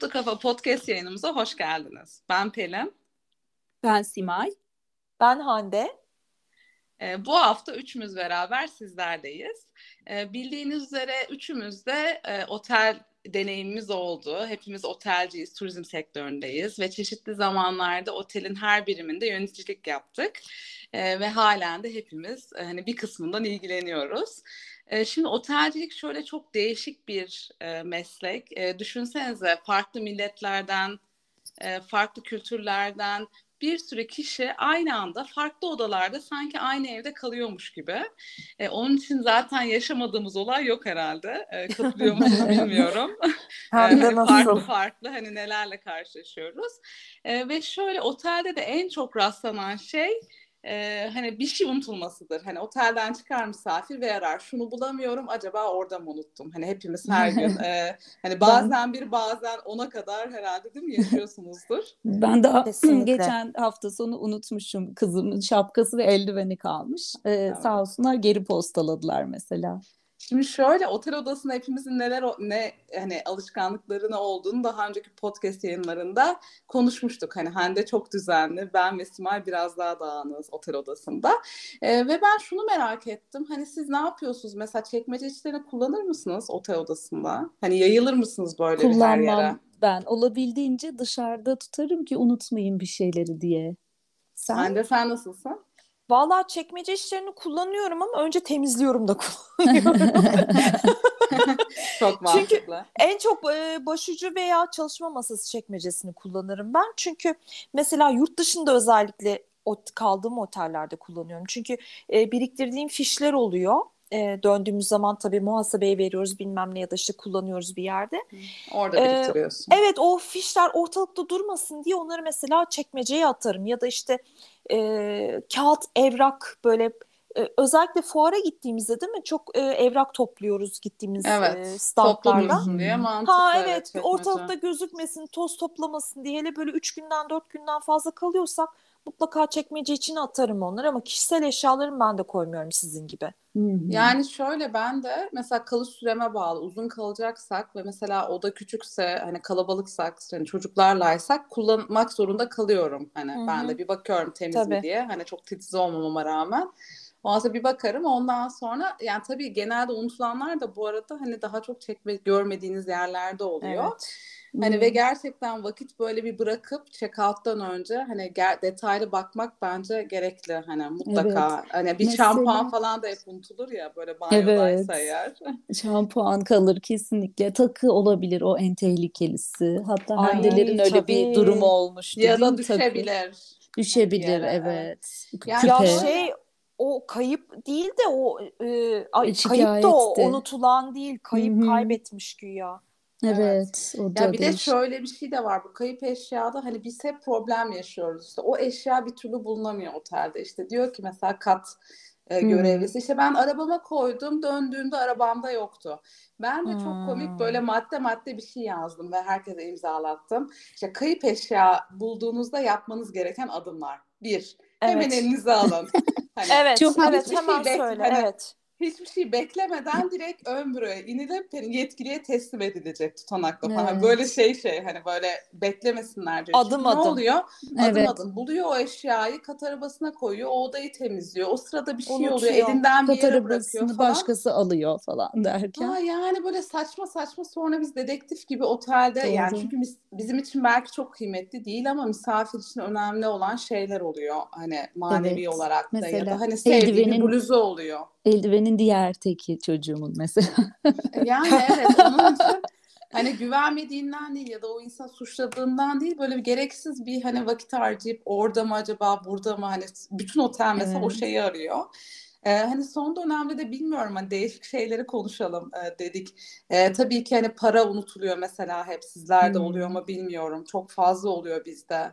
Mutlu Kafa Podcast yayınımıza hoş geldiniz. Ben Pelin. Ben Simay. Ben Hande. Ee, bu hafta üçümüz beraber sizlerdeyiz. Ee, bildiğiniz üzere üçümüz de e, otel deneyimimiz oldu. Hepimiz otelciyiz, turizm sektöründeyiz ve çeşitli zamanlarda otelin her biriminde yöneticilik yaptık. Ee, ve halen de hepimiz e, hani bir kısmından ilgileniyoruz. Şimdi otelcilik şöyle çok değişik bir e, meslek. E, düşünsenize farklı milletlerden, e, farklı kültürlerden bir sürü kişi aynı anda farklı odalarda sanki aynı evde kalıyormuş gibi. E, onun için zaten yaşamadığımız olay yok herhalde. E, katılıyor musunuz bilmiyorum. Hem de nasıl? farklı farklı hani nelerle karşılaşıyoruz. E, ve şöyle otelde de en çok rastlanan şey e, hani bir şey unutulmasıdır. Hani otelden çıkar misafir ve arar. Şunu bulamıyorum acaba orada mı unuttum? Hani hepimiz her gün e, hani bazen bir bazen ona kadar herhalde değil mi yaşıyorsunuzdur? Ben daha Kesinlikle. geçen hafta sonu unutmuşum kızımın şapkası ve eldiveni kalmış. Ee, Evet. Sağ olsunlar geri postaladılar mesela. Şimdi şöyle otel odasında hepimizin neler ne hani alışkanlıkları ne olduğunu daha önceki podcast yayınlarında konuşmuştuk. Hani Hande çok düzenli, ben ve Simay biraz daha dağınığız otel odasında. Ee, ve ben şunu merak ettim. Hani siz ne yapıyorsunuz? Mesela çekmece içlerini kullanır mısınız otel odasında? Hani yayılır mısınız böyle bir her yere? Kullanmam ben. Olabildiğince dışarıda tutarım ki unutmayayım bir şeyleri diye. Sen? Hande sen nasılsın? Vallahi çekmece işlerini kullanıyorum ama önce temizliyorum da kullanıyorum. Çok Çünkü- mantıklı. en çok başucu veya çalışma masası çekmecesini kullanırım ben. Çünkü mesela yurt dışında özellikle kaldığım otellerde kullanıyorum. Çünkü biriktirdiğim fişler oluyor. E, döndüğümüz zaman tabii muhasebeye veriyoruz bilmem ne ya da işte kullanıyoruz bir yerde. Orada Ee, biriktiriyorsun. Evet o fişler ortalıkta durmasın diye onları mesela çekmeceye atarım ya da işte e, kağıt evrak böyle e, özellikle fuara gittiğimizde değil mi çok e, evrak topluyoruz gittiğimiz Evet. e, diye mantıklı. Ha evet, evet çekmece. ortalıkta gözükmesin toz toplamasın diye hele böyle üç günden dört günden fazla kalıyorsak mutlaka çekmece içine atarım onları ama kişisel eşyalarımı ben de koymuyorum sizin gibi. Yani şöyle ben de mesela kalış süreme bağlı uzun kalacaksak ve mesela oda küçükse hani kalabalıksak hani çocuklarlaysak kullanmak zorunda kalıyorum hani Hı ben de bir bakıyorum temiz mi Tabii. diye hani çok titiz olmamama rağmen o bir bakarım ondan sonra yani tabii genelde unutulanlar da bu arada hani daha çok çekme görmediğiniz yerlerde oluyor. Evet. Hani Hı. ve gerçekten vakit böyle bir bırakıp check-out'tan önce hani ger- detaylı bakmak bence gerekli hani mutlaka. Hani bir Mesela- şampuan falan da hep unutulur ya böyle banyodaysa Evet. eğer. Şampuan kalır kesinlikle. Takı olabilir o en tehlikeli. Hatta Ay, Hande'lerin öyle bir tabii. durumu olmuştu Ya da mi? Takı. düşebilir. Düşebilir yere, evet. Yani Ya Küpe. şey o kayıp değil de o e, ay, Şikayet kayıp da o de. unutulan değil kayıp Hı hı. kaybetmiş güya. Evet, o da Ya bir de şöyle bir şey de var bu kayıp eşyada hani biz hep problem yaşıyoruz işte o eşya bir türlü bulunamıyor otelde işte diyor ki mesela kat e, Hmm. görevlisi işte ben arabama koydum döndüğümde arabamda yoktu. Ben de çok komik Hmm. böyle madde madde bir şey yazdım ve herkese imzalattım. İşte kayıp eşya bulduğunuzda yapmanız gereken adımlar. Bir, hemen Evet. elinize alın. Hani Evet, Çok evet hemen şey söyle. bekle- Evet. Hiçbir şey beklemeden direkt ön büroya inilip hani yetkiliye teslim edilecek tutanakla falan. Evet. Böyle şey şey hani böyle beklemesinler diyor. Adım Çünkü ne adım. oluyor? Adım Evet. adım buluyor o eşyayı kat arabasına koyuyor. O odayı temizliyor. O sırada bir şey oluyor. Unutuyor. Elinden bir Kat yere bırakıyor falan. başkası alıyor falan derken. Ha, yani böyle saçma saçma sonra biz dedektif gibi otelde Doğru. yani çünkü biz, bizim için belki çok kıymetli değil ama misafir için önemli olan şeyler oluyor. Hani manevi Evet. olarak da ya Mesela da hani sevdiği bir eldivenin- bluzu oluyor. Eldivenin diğer teki çocuğumun mesela. Yani evet onun için hani güvenmediğinden değil ya da o insan suçladığından değil böyle bir gereksiz bir hani vakit harcayıp orada mı acaba burada mı hani bütün otel mesela o Evet. şeyi arıyor. Ee, hani son dönemde de bilmiyorum hani değişik şeyleri konuşalım e, dedik. Ee, tabii ki hani para unutuluyor mesela hep sizlerde Hmm. oluyor mu bilmiyorum. Çok fazla oluyor bizde.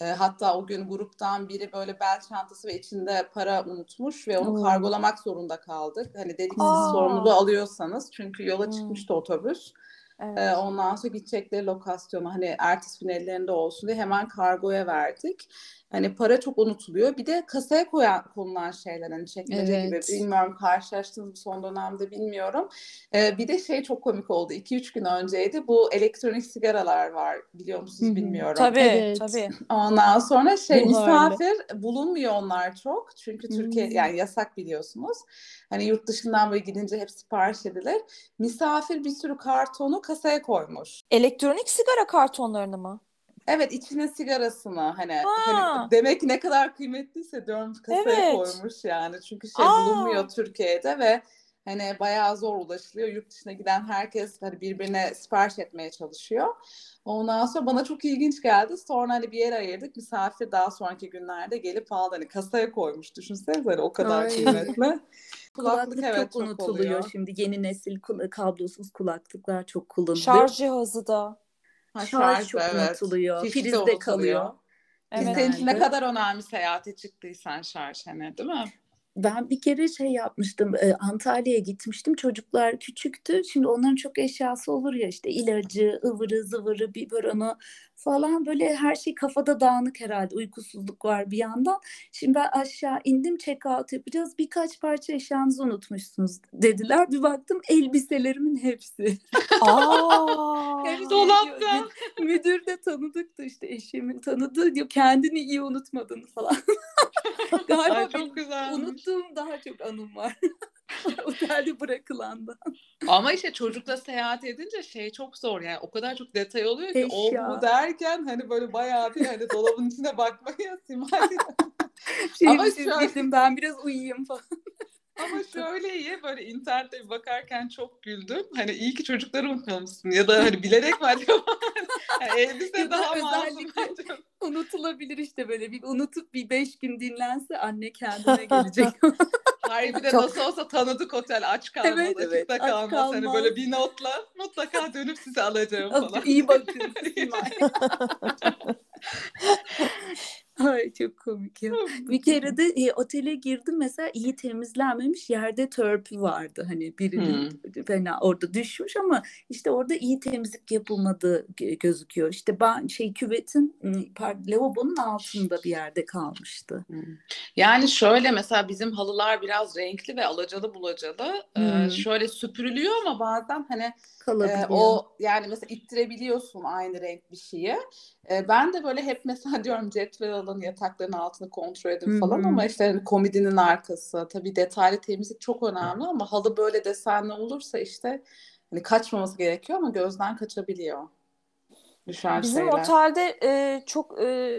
Ee, hatta o gün gruptan biri böyle bel çantası ve içinde para unutmuş ve onu Oo. kargolamak zorunda kaldık. Hani dedik siz Aa. sorumluluğu alıyorsanız çünkü yola Hmm. çıkmıştı otobüs. Evet. Ee, ondan sonra gidecekleri lokasyonu hani ertesi gün ellerinde olsun diye hemen kargoya verdik. Hani para çok unutuluyor. Bir de kasaya koyan konulan şeyler hani çekmece Evet. gibi. Bilmiyorum karşılaştınız mı son dönemde bilmiyorum. Ee, bir de şey çok komik oldu. 2-3 gün önceydi. Bu elektronik sigaralar var. Biliyor musunuz bilmiyorum. Tabii Evet. tabii. Ondan sonra şey Buharlı. misafir bulunmuyor onlar çok. Çünkü Türkiye Hmm. yani yasak biliyorsunuz. Hani yurt dışından böyle gidince hep sipariş edilir. Misafir bir sürü kartonu kasaya koymuş. Elektronik sigara kartonlarını mı? Evet içine sigarasını hani, Ha. hani demek ki ne kadar kıymetliyse diyorum kasaya Evet. koymuş yani. Çünkü şey Aa. bulunmuyor Türkiye'de ve hani bayağı zor ulaşılıyor. Yurt dışına giden herkes hani birbirine sipariş etmeye çalışıyor. Ondan sonra bana çok ilginç geldi. Sonra hani bir yere ayırdık. Misafir daha sonraki günlerde gelip aldı. Hani kasaya koymuş. Düşünsenize hani o kadar Ay. kıymetli. Kulaklık evet, çok unutuluyor oluyor. şimdi. Yeni nesil kablosuz kulaklıklar çok kullanılıyor. Şarj cihazı da. Ha, Şarj çok evet. unutuluyor. Fişi de Prizde unutuluyor. kalıyor. Evet. senin için ne kadar önemli seyahate çıktıysan şarj hani değil mi? Ben bir kere şey yapmıştım. e, Antalya'ya gitmiştim. Çocuklar küçüktü. Şimdi onların çok eşyası olur ya işte ilacı, ıvırı, zıvırı, biberonu falan böyle her şey kafada dağınık herhalde. Uykusuzluk var bir yandan. Şimdi ben aşağı indim check out yapacağız. Birkaç parça eşyanızı unutmuşsunuz dediler. Bir baktım elbiselerimin hepsi. Aa. Hepsi Dolapta. Müdür de tanıdıktı işte eşimin tanıdığı diyor kendini iyi unutmadın falan. Galiba Ay çok güzel. unuttuğum daha çok anım var. Otelde bırakılandan. Ama işte çocukla seyahat edince şey çok zor yani o kadar çok detay oluyor ki o bu derken hani böyle bayağı bir hani dolabın içine bakmaya simay. Şey, Ama gidin ben biraz uyuyayım falan. Ama şöyle iyi böyle internette bir bakarken çok güldüm. Hani iyi ki çocukları unutmamışsın ya da hani bilerek mi acaba? yani elbise Ya da daha masum? Unutulabilir işte böyle bir unutup bir beş gün dinlense anne kendine gelecek. Hayır bir de Çok- nasıl olsa tanıdık otel aç kalmaz, Evet, açıkta evet, aç kalmaz. Hani kalmaz. böyle bir notla mutlaka dönüp sizi alacağım falan. İyi bakın. Ay çok komik ya. Bir kere de e, otele girdim mesela iyi temizlenmemiş yerde törpü vardı hani birinin fena orada düşmüş ama işte orada iyi temizlik yapılmadığı gö- gözüküyor. İşte ben şey küvetin pardon, lavabonun altında bir yerde kalmıştı. Yani şöyle mesela bizim halılar biraz renkli ve alacalı bulacalı. Ee, Hmm. şöyle süpürülüyor ama bazen hani e, o yani mesela ittirebiliyorsun aynı renk bir şeyi. E, ben de böyle hep mesela diyorum cetvel alın yatakların altını kontrol edin Hı falan ama işte hani komodinin arkası tabii detaylı temizlik çok önemli ama halı böyle desenli olursa işte hani kaçmaması gerekiyor ama gözden kaçabiliyor. Düşen Bizim şeyler. otelde e, çok e,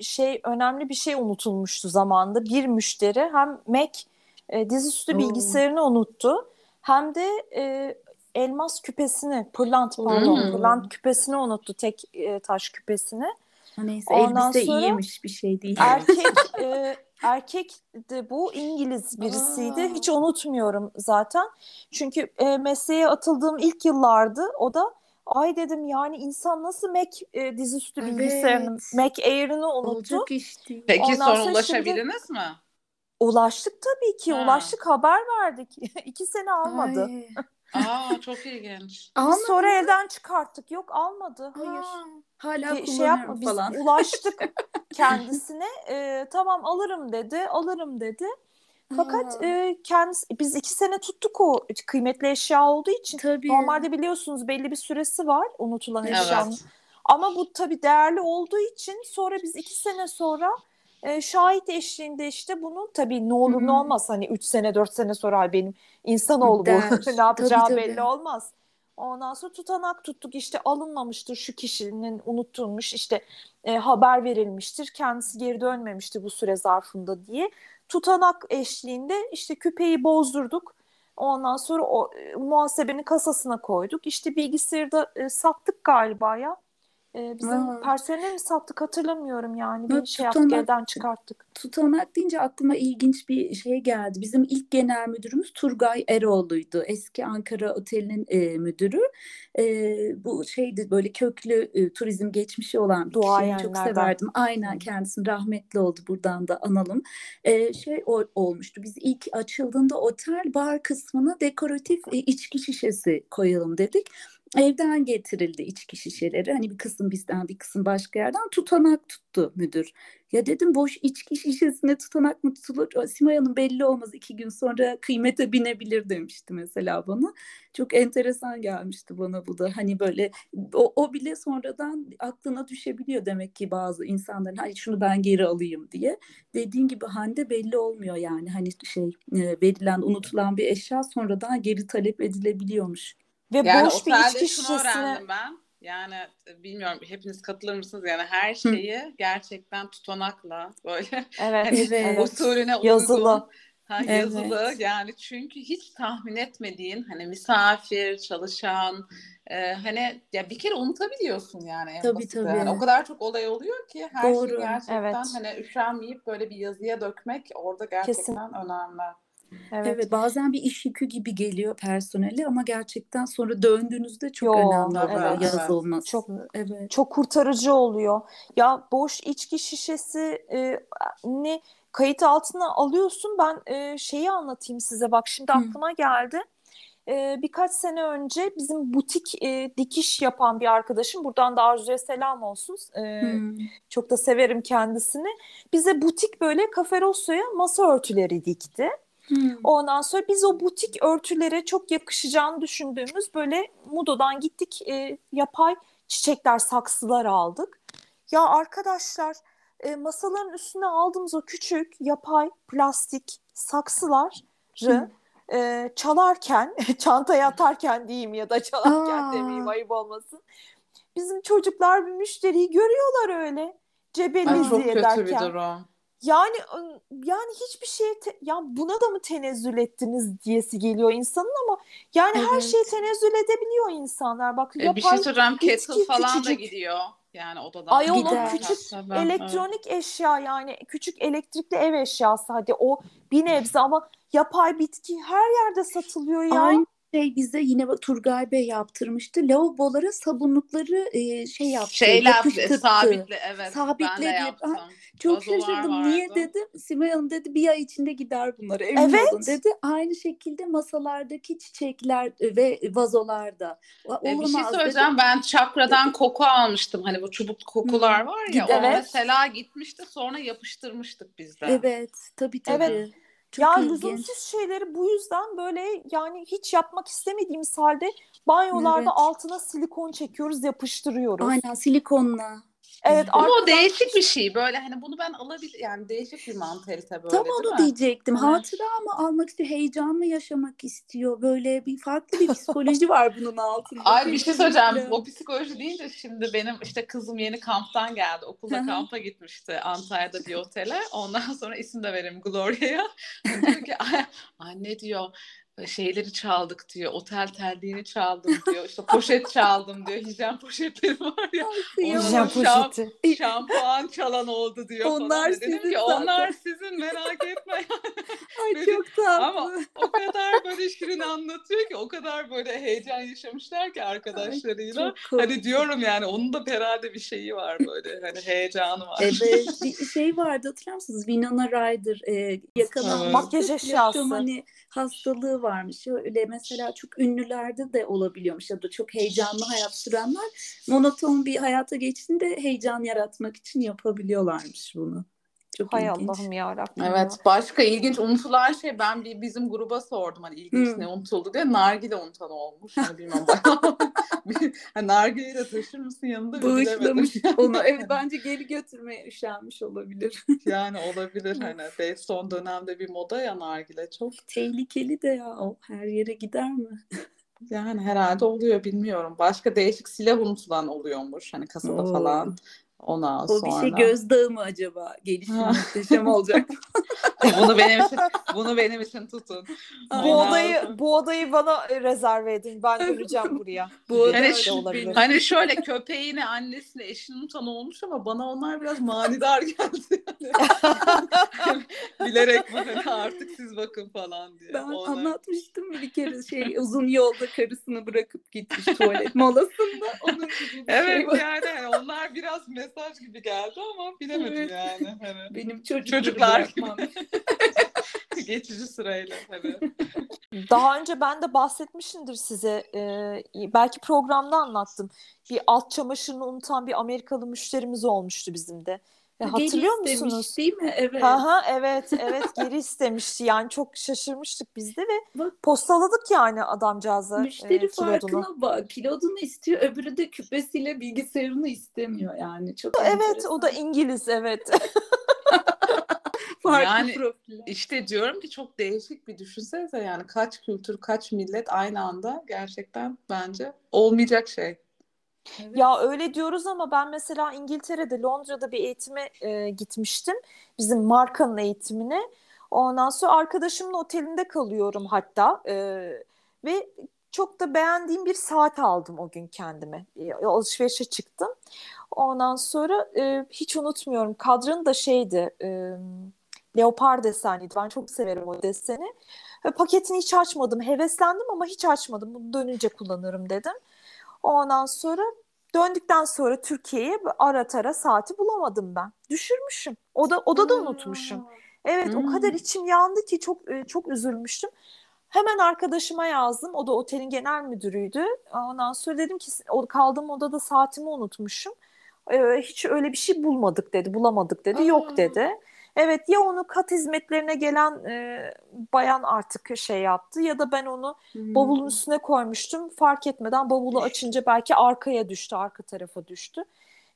şey önemli bir şey unutulmuştu zamanında. Bir müşteri hem Mac e, dizüstü bilgisayarını unuttu hem de e, elmas küpesini, pırlant pardon, Hmm. pırlant küpesini unuttu. Tek e, taş küpesini. Neyse Ondan elbise sonra iyiymiş bir şey değil. Erkek e, erkek de bu İngiliz birisiydi. Aa. Hiç unutmuyorum zaten. Çünkü e, mesleğe atıldığım ilk yıllardı. O da ay dedim yani insan nasıl Mac e, dizüstü Evet. bilgisayarını Mac Air'ını unuttu. Olacak iş değil. Peki Ondan sonra sonra ulaşabildiniz mi? Ulaştık tabii ki. Ha. Ulaştık haber verdik. İki sene almadı. Aa çok ilginç. Biz Almadı sonra elden çıkarttık. Yok almadı. Hayır. Aa, hala kullanıyorum şey yapma biz falan. ulaştık kendisine E, tamam alırım dedi alırım dedi fakat Aa, e, kendisi biz iki sene tuttuk o kıymetli eşya olduğu için tabii. normalde biliyorsunuz belli bir süresi var unutulan Evet. eşyanın Evet. ama bu tabii değerli olduğu için sonra biz iki sene sonra e, şahit eşliğinde işte bunu tabii ne olur Hı ne olmaz hani üç sene dört sene sonra "Ay benim insanoğlu bu Der. ne yapacağı Tabii, belli olmaz. Ondan sonra tutanak tuttuk işte alınmamıştır şu kişinin unutulmuş işte e, haber verilmiştir kendisi geri dönmemişti bu süre zarfında diye tutanak eşliğinde işte küpeyi bozdurduk. Ondan sonra o e, muhasebenin kasasına koyduk. İşte bilgisayarı da e, sattık galiba ya. E, bizim Aa. personel mi sattık hatırlamıyorum yani. Bir şey yaptık elden çıkarttık. Tutanak deyince aklıma ilginç bir şey geldi. Bizim ilk genel müdürümüz Turgay Eroğlu'ydu. Eski Ankara Oteli'nin e, müdürü. E, bu şeydi böyle köklü e, turizm geçmişi olan bir kişi. Çok severdim. Aynen Hı. kendisinin rahmetli oldu. Buradan da analım. E, şey o, olmuştu. Biz ilk açıldığında otel bar kısmına dekoratif e, içki şişesi koyalım dedik. Evden getirildi içki şişeleri. Hani bir kısım bizden bir kısım başka yerden tutanak tuttu müdür. Ya dedim boş içki şişesine tutanak mı tutulur? Simay Hanım belli olmaz iki gün sonra kıymete binebilir demişti mesela bana. Çok enteresan gelmişti bana bu da. Hani böyle o, o bile sonradan aklına düşebiliyor demek ki bazı insanların. Hani şunu ben geri alayım diye. Dediğin gibi Hande belli olmuyor yani. Hani şey verilen unutulan bir eşya sonradan geri talep edilebiliyormuş. Ve yani boş bir içki şişesine... öğrendim ben. Yani e, bilmiyorum hepiniz katılır mısınız? Yani her şeyi Hı. gerçekten tutanakla böyle evet, hani evet. usulüne yazılı. Ha, evet. yazılı yani çünkü hiç tahmin etmediğin hani misafir, çalışan e, hani ya bir kere unutabiliyorsun yani en tabii, tabii. Yani o kadar çok olay oluyor ki her Doğru. şey gerçekten evet. hani üşenmeyip böyle bir yazıya dökmek orada gerçekten Kesin. önemli. Evet. evet bazen bir iş yükü gibi geliyor personeli ama gerçekten sonra döndüğünüzde çok Yo, önemli evet, yazılması. Çok evet. çok kurtarıcı oluyor. Ya boş içki şişesi e, ne kayıt altına alıyorsun. Ben e, şeyi anlatayım size. Bak şimdi Hı. aklıma geldi. E, birkaç sene önce bizim butik e, dikiş yapan bir arkadaşım buradan da Arzu'ya selam olsun. E, hmm. Çok da severim kendisini. Bize butik böyle kaferosya masa örtüleri dikti. Hmm. Ondan sonra biz o butik örtülere çok yakışacağını düşündüğümüz böyle Mudo'dan gittik e, yapay çiçekler, saksılar aldık. Ya arkadaşlar e, masaların üstüne aldığımız o küçük yapay plastik saksıları e, çalarken, çantaya atarken diyeyim ya da çalarken Aa. demeyeyim ayıp olmasın. Bizim çocuklar bir müşteriyi görüyorlar öyle. Cebellizi ederken. Çok kötü bir durum. Yani yani hiçbir şey te- ya buna da mı tenezzül ettiniz diyesi geliyor insanın ama yani evet. her şeyi tenezzül edebiliyor insanlar. Bak e, bir şey söyleyeceğim kettle falan küçücük. da gidiyor. Yani odadan. Ayol o küçük Tabii, elektronik evet. eşya yani küçük elektrikli ev eşyası hadi o bir nebze ama yapay bitki her yerde satılıyor ya. Aynı şey bize yine Turgay Bey yaptırmıştı. Lavabolara sabunlukları e, şey yaptı. Şeyle sabitle evet. Sabitledi. Ben de yaptım. çok şaşırdım. Vardı. Niye dedim. Simay Hanım dedi bir ay içinde gider bunlar. Emin evet. olun dedi. Aynı şekilde masalardaki çiçekler ve vazolarda. E, bir şey söyleyeceğim. Dedim. Ben çakradan koku almıştım. Hani bu çubuk kokular var ya. Evet. O mesela gitmişti sonra yapıştırmıştık biz de. Evet. Tabii tabii. Evet. Çok ya ilginç. lüzumsuz şeyleri bu yüzden böyle yani hiç yapmak istemediğimiz halde banyolarda evet. altına silikon çekiyoruz, yapıştırıyoruz. Aynen silikonla. Evet, Ama o değişik bir şey. Böyle hani bunu ben alabilir yani değişik bir mantalite böyle. Tam onu diyecektim. Evet. Hatıra mı almak istiyor, heyecan mı yaşamak istiyor? Böyle bir farklı bir psikoloji var bunun altında. Ay bir şey söyleyeceğim. O psikoloji deyince şimdi benim işte kızım yeni kamptan geldi. Okulda kampa gitmişti Antalya'da bir otele. Ondan sonra isim de verim Gloria'ya. diyor ki anne diyor şeyleri çaldık diyor. Otel terliğini çaldım diyor. İşte poşet çaldım diyor. Hijyen poşetleri var ya. Hijyen poşeti. Şampuan çalan oldu diyor. Onlar falan. sizin Dedim ki onlar sizin merak etme. Ay çok tatlı. Ama o kadar böyle şirin anlatıyor ki o kadar böyle heyecan yaşamışlar ki arkadaşlarıyla. Ay, hani diyorum yani onun da herhalde bir şeyi var böyle. Hani heyecanı var. Evet. bir şey vardı hatırlar mısınız? Winona Ryder e, yakalanan evet. makyaj eşyası. Hani hastalığı varmış. Öyle mesela çok ünlülerde de olabiliyormuş ya da çok heyecanlı hayat sürenler monoton bir hayata geçtiğinde heyecan yaratmak için yapabiliyorlarmış bunu. Çok Hay ilginç. Allah'ım yarabbim. Evet ya. başka ilginç unutulan şey ben bir bizim gruba sordum hani ilginç hmm. ne unutuldu diye nargile unutan olmuş. Hani bilmem hani nargileyi de taşır mısın yanında? Bağışlamış onu. Evet bence geri götürmeye üşenmiş olabilir. yani olabilir hani. Belki son dönemde bir moda ya nargile çok. Tehlikeli de ya o her yere gider mi? Yani herhalde oluyor bilmiyorum. Başka değişik silah unutulan oluyormuş hani kasada Oo. falan. Ondan o sonra. bir şey gözdağı mı acaba? Gelişim muhteşem olacak. bunu benim için bunu benim için tutun. bu odayı bu odayı bana rezerve edin. Ben göreceğim buraya. bu oda hani, öyle olabilir. Hani şöyle köpeğine, annesine, eşinin utan olmuş ama bana onlar biraz manidar geldi. Bilerek mi hani artık siz bakın falan diye. Ben onlar... anlatmıştım bir kere şey uzun yolda karısını bırakıp gitmiş tuvalet molasında. Onun gibi evet şey yani hani onlar biraz mesaj gibi geldi ama bilemedim evet. yani. Hani Benim çocuklar. Geçici sırayla tabii. Daha önce ben de bahsetmişimdir size. Ee, belki programda anlattım. Bir alt çamaşırını unutan bir Amerikalı müşterimiz olmuştu bizim de. Ve hatırlıyor Geri musunuz? istemiş, değil mi? Evet. Aha, evet evet geri istemişti yani çok şaşırmıştık biz de ve Bak. postaladık yani adamcağıza Müşteri e, kilodunu. farkına bak. Kilodunu istiyor, öbürü de küpesiyle bilgisayarını istemiyor yani. Çok Evet enteresan. o da İngiliz evet. farklı Yani- profiller. İşte diyorum ki çok değişik bir düşünsenize yani kaç kültür, kaç millet aynı anda gerçekten bence olmayacak şey. Evet. Ya öyle diyoruz ama ben mesela İngiltere'de Londra'da bir eğitime e, gitmiştim. Bizim markanın eğitimine. Ondan sonra arkadaşımın otelinde kalıyorum hatta. E, ve çok da beğendiğim bir saat aldım o gün kendime. E, alışverişe çıktım. Ondan sonra e, hiç unutmuyorum. Kadranı da şeydi. E, leopar desenliydi. Ben çok severim o deseni. Ve paketini hiç açmadım. Heveslendim ama hiç açmadım. Bunu dönünce kullanırım dedim. Ondan sonra döndükten sonra Türkiye'ye ara tara saati bulamadım ben. Düşürmüşüm. O da odada unutmuşum. Evet o Hmm. kadar içim yandı ki çok e, çok üzülmüştüm. Hemen arkadaşıma yazdım. O da otelin genel müdürüydü. Ondan sonra dedim ki o kaldığım odada saatimi unutmuşum. Ee, hiç öyle bir şey bulmadık dedi. Bulamadık dedi. Aa. Yok dedi. Evet ya onu kat hizmetlerine gelen e, bayan artık şey yaptı ya da ben onu Hmm. bavulun üstüne koymuştum. Fark etmeden bavulu açınca belki arkaya düştü, arka tarafa düştü.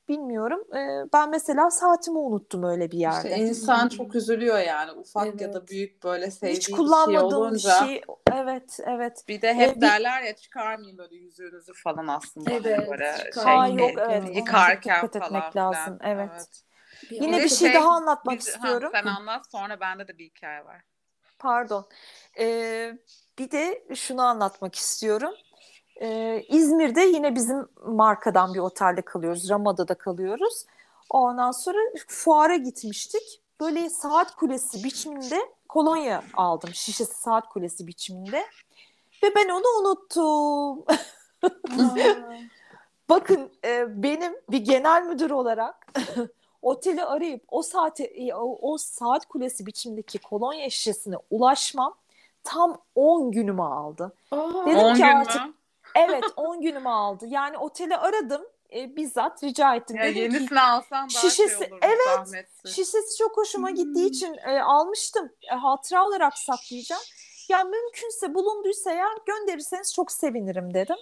Bilmiyorum. Ee, ben mesela saatimi unuttum öyle bir yerde. İşte insan Hmm. çok üzülüyor yani ufak ya da Evet. büyük böyle sevdiği Hiç bir şey kullanmadığım bir olunca. şey. Evet, evet. Bir de hep Ee, bir- derler ya çıkarmayın böyle yüzüğünüzü falan aslında. Hani Evet, böyle. Aa şey, yok evet. ona çok yıkarken falan etmek lazım. Evet. Bir Yine bir şey şey, daha anlatmak Biz- ha, istiyorum. sen anlat sonra bende de bir hikaye var. Pardon. Ee, bir de şunu anlatmak istiyorum. Ee, İzmir'de yine bizim markadan bir otelde kalıyoruz. Ramada'da kalıyoruz. Ondan sonra fuara gitmiştik. Böyle saat kulesi biçiminde kolonya aldım. Şişesi saat kulesi biçiminde. Ve ben onu unuttum. Bakın e, benim bir genel müdür olarak oteli arayıp o saate e, o, o saat kulesi biçimdeki kolonya şişesine ulaşmam tam 10 günümü aldı. Aa, Dedim 10 ki gün artık- mü? Evet 10 günümü aldı. Yani oteli aradım e, bizzat rica ettim. Ya Dedim ki yenisini alsan daha şişesi- şey olur evet, zahmetsiz. şişesi çok hoşuma Hmm. gittiği için e, almıştım. E, hatıra olarak saklayacağım. Ya mümkünse bulunduysa eğer gönderirseniz çok sevinirim dedim.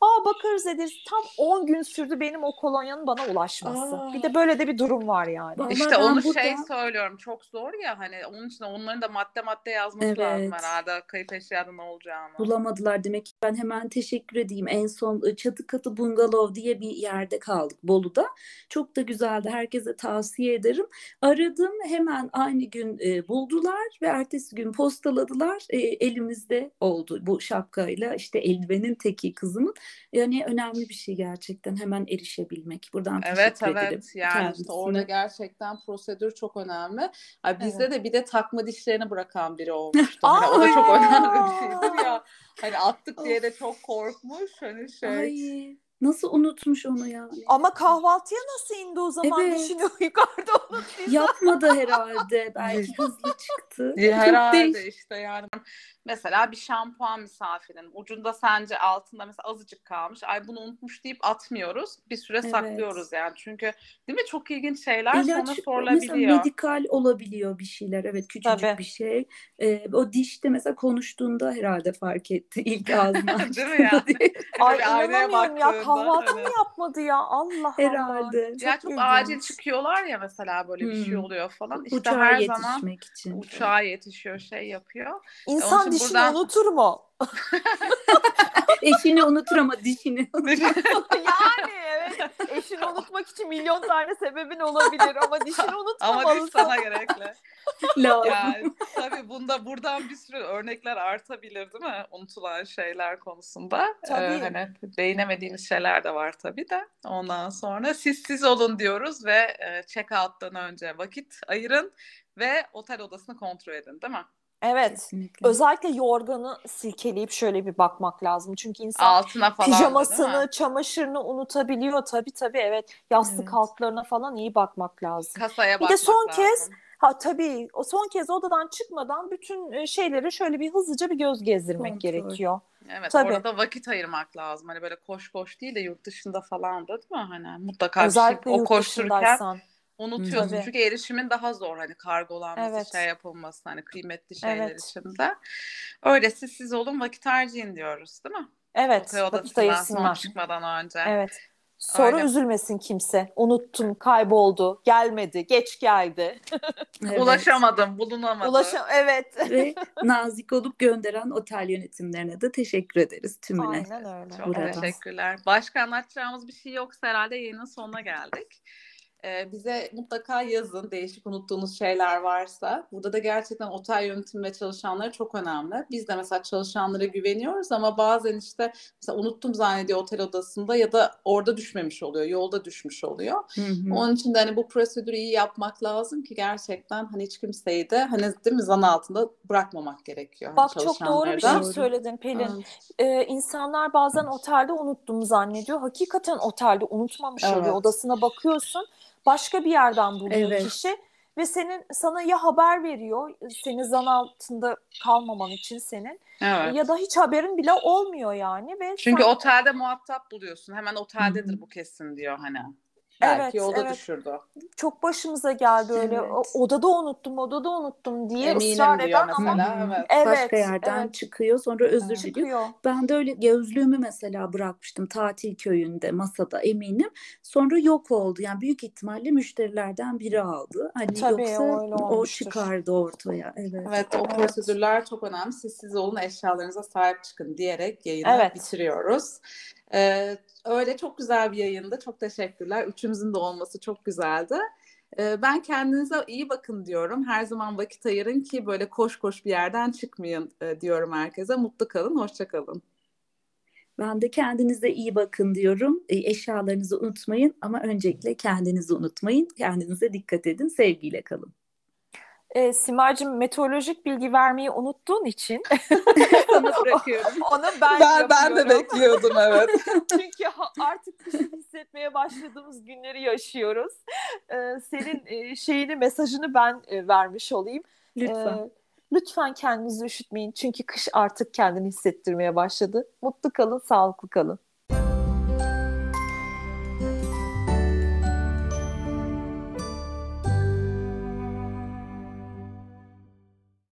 Aa bakarız ederiz. Tam 10 gün sürdü benim o kolonyanın bana ulaşması. Aa. Bir de böyle de bir durum var yani. Vallahi İşte onu burada- şey söylüyorum çok zor ya hani onun için onların da madde madde yazması Evet. lazım herhalde kayıp eşyada ne olacağını. bulamadılar demek ki ben hemen teşekkür edeyim. En son e, Çatı Katı Bungalov diye bir yerde kaldık Bolu'da. Çok da güzeldi. Herkese tavsiye ederim. Aradım hemen aynı gün e, buldular ve ertesi gün postaladılar. E, elimizde oldu bu şapkayla işte eldivenin teki kızımın. Yani önemli bir şey gerçekten hemen erişebilmek. Buradan Evet teşekkür ederim evet yani işte kendisine. orada gerçekten prosedür çok önemli. Ay bizde de bir de takma dişlerini bırakan biri olmuştu. Hani o da çok önemli bir şeydir ya. Hani attık diye de çok korkmuş. Hani şey. Ay nasıl unutmuş onu yani. Ama kahvaltıya nasıl indi o zaman Evet. dişini yukarıda unuttuysa? Yapmadı herhalde. Belki hızlı çıktı. Çok Herhalde işte yani mesela bir şampuan misafirin ucunda sence altında mesela azıcık kalmış ay bunu unutmuş deyip atmıyoruz bir süre Evet. saklıyoruz yani çünkü değil mi çok ilginç şeyler sonra İlaç mesela sorulabiliyor. medikal olabiliyor bir şeyler. Evet küçücük Tabii. bir şey. Ee, o dişte mesela konuştuğunda herhalde fark etti ilk ağzını Değil mi yani? diye. Ay aynaya inanamıyorum ya kahvaltı mı yapmadı ya Allah Allah. Herhalde. Ya çok acil çıkıyorlar ya mesela böyle bir şey Hmm. oluyor falan. İşte Uçağa her zaman yetişmek için. uçağa yetişiyor şey yapıyor. Onun İnsan dişini buradan- unutur mu? Eşini unutur ama dişini yani evet. Eşini unutmak için milyon tane sebebin olabilir ama dişini Ama unutmamalısın. diş sana gerekli. lazım. Yani tabii bunda buradan bir sürü örnekler artabilir değil mi? Unutulan şeyler konusunda. Tabii. Ee, hani değinemediğimiz şeyler de var tabii de. Ondan sonra siz siz olun diyoruz ve e, check-out'tan önce vakit ayırın ve otel odasını kontrol edin değil mi? Evet. Kesinlikle. Özellikle yorganı silkeleyip şöyle bir bakmak lazım. Çünkü insan Altına falan da, pijamasını, mi? çamaşırını unutabiliyor. Tabii tabii evet. Yastık Evet. altlarına falan iyi bakmak lazım. Kasaya Bir de bakmak son lazım. kez Ha tabii o son kez odadan çıkmadan bütün e, şeyleri şöyle bir hızlıca bir göz gezdirmek Kontrol. gerekiyor. Evet Tabii. orada vakit ayırmak lazım. Hani böyle koş koş değil de yurt dışında falan da değil mi? Hani mutlaka bir Özellikle şey o yurt koştururken dışındaysan. Unutuyorsun. Tabii. Çünkü erişimin daha zor hani kargolanması, Evet. şey yapılması hani kıymetli şeyler Evet. içinde. Öylesi siz olun vakit harcayın diyoruz değil mi? Evet, vakit ayırsınlar. çıkmadan önce. Evet. Sonra Öyle. üzülmesin kimse. Unuttum, kayboldu, gelmedi, geç geldi. Evet. Ulaşamadım, bulunamadım. Ulaşam evet. Ve nazik olup gönderen otel yönetimlerine de teşekkür ederiz tümüne. Aynen öyle. Çok Burada. teşekkürler. Başka anlatacağımız bir şey yoksa herhalde yayının sonuna geldik. Ee, bize mutlaka yazın değişik unuttuğunuz şeyler varsa. Burada da gerçekten otel yönetimi ve çalışanları çok önemli. Biz de mesela çalışanlara güveniyoruz ama bazen işte mesela unuttum zannediyor otel odasında ya da orada düşmemiş oluyor, yolda düşmüş oluyor. Hı hı. Onun için de hani bu prosedürü iyi yapmak lazım ki gerçekten hani hiç kimseyi de hani değil mi zan altında bırakmamak gerekiyor. hani Bak çok doğru bir şey söyledin Pelin. Evet. Ee, insanlar bazen otelde unuttum zannediyor. Hakikaten otelde unutmamış Evet. oluyor. Odasına bakıyorsun. Başka bir yerden buluyor Evet. kişi ve senin sana ya haber veriyor seni zan altında kalmaman için senin Evet. ya da hiç haberin bile olmuyor yani ve Çünkü sen- otelde muhatap buluyorsun. Hemen oteldedir Hı hı. bu kesin diyor hani. Belki Evet, yolda evet. düşürdü. çok başımıza geldi öyle. Evet. O- Odada unuttum, odada unuttum diye Eminim ısrar diyor eden ama mesela. Hı. Evet. evet, Başka yerden evet, çıkıyor sonra özür Evet. diliyor. çıkıyor. Ben de öyle gözlüğümü mesela bırakmıştım tatil köyünde masada eminim. Sonra yok oldu. Yani büyük ihtimalle müşterilerden biri aldı. Hani Tabii, yoksa o o çıkardı ortaya. Evet. Evet o Evet. prosedürler çok önemli. Siz siz olun eşyalarınıza sahip çıkın diyerek yayını Evet. bitiriyoruz. Ee, öyle çok güzel bir yayındı. Çok teşekkürler. Üçümüzün de olması çok güzeldi. Ee, ben kendinize iyi bakın diyorum. Her zaman vakit ayırın ki böyle koş koş bir yerden çıkmayın e, diyorum herkese. Mutlu kalın, hoşça kalın. Ben de kendinize iyi bakın diyorum. E, eşyalarınızı unutmayın ama öncelikle kendinizi unutmayın. Kendinize dikkat edin. Sevgiyle kalın. E, Simar'cığım meteorolojik bilgi vermeyi unuttuğun için Sana bırakıyorum. onu ben, yapıyorum. bekliyordum evet. Çünkü artık kışı hissetmeye başladığımız günleri yaşıyoruz. Ee, senin e, şeyini, mesajını ben e, vermiş olayım. Lütfen. Ee, lütfen kendinizi üşütmeyin. Çünkü kış artık kendini hissettirmeye başladı. Mutlu kalın, sağlıklı kalın.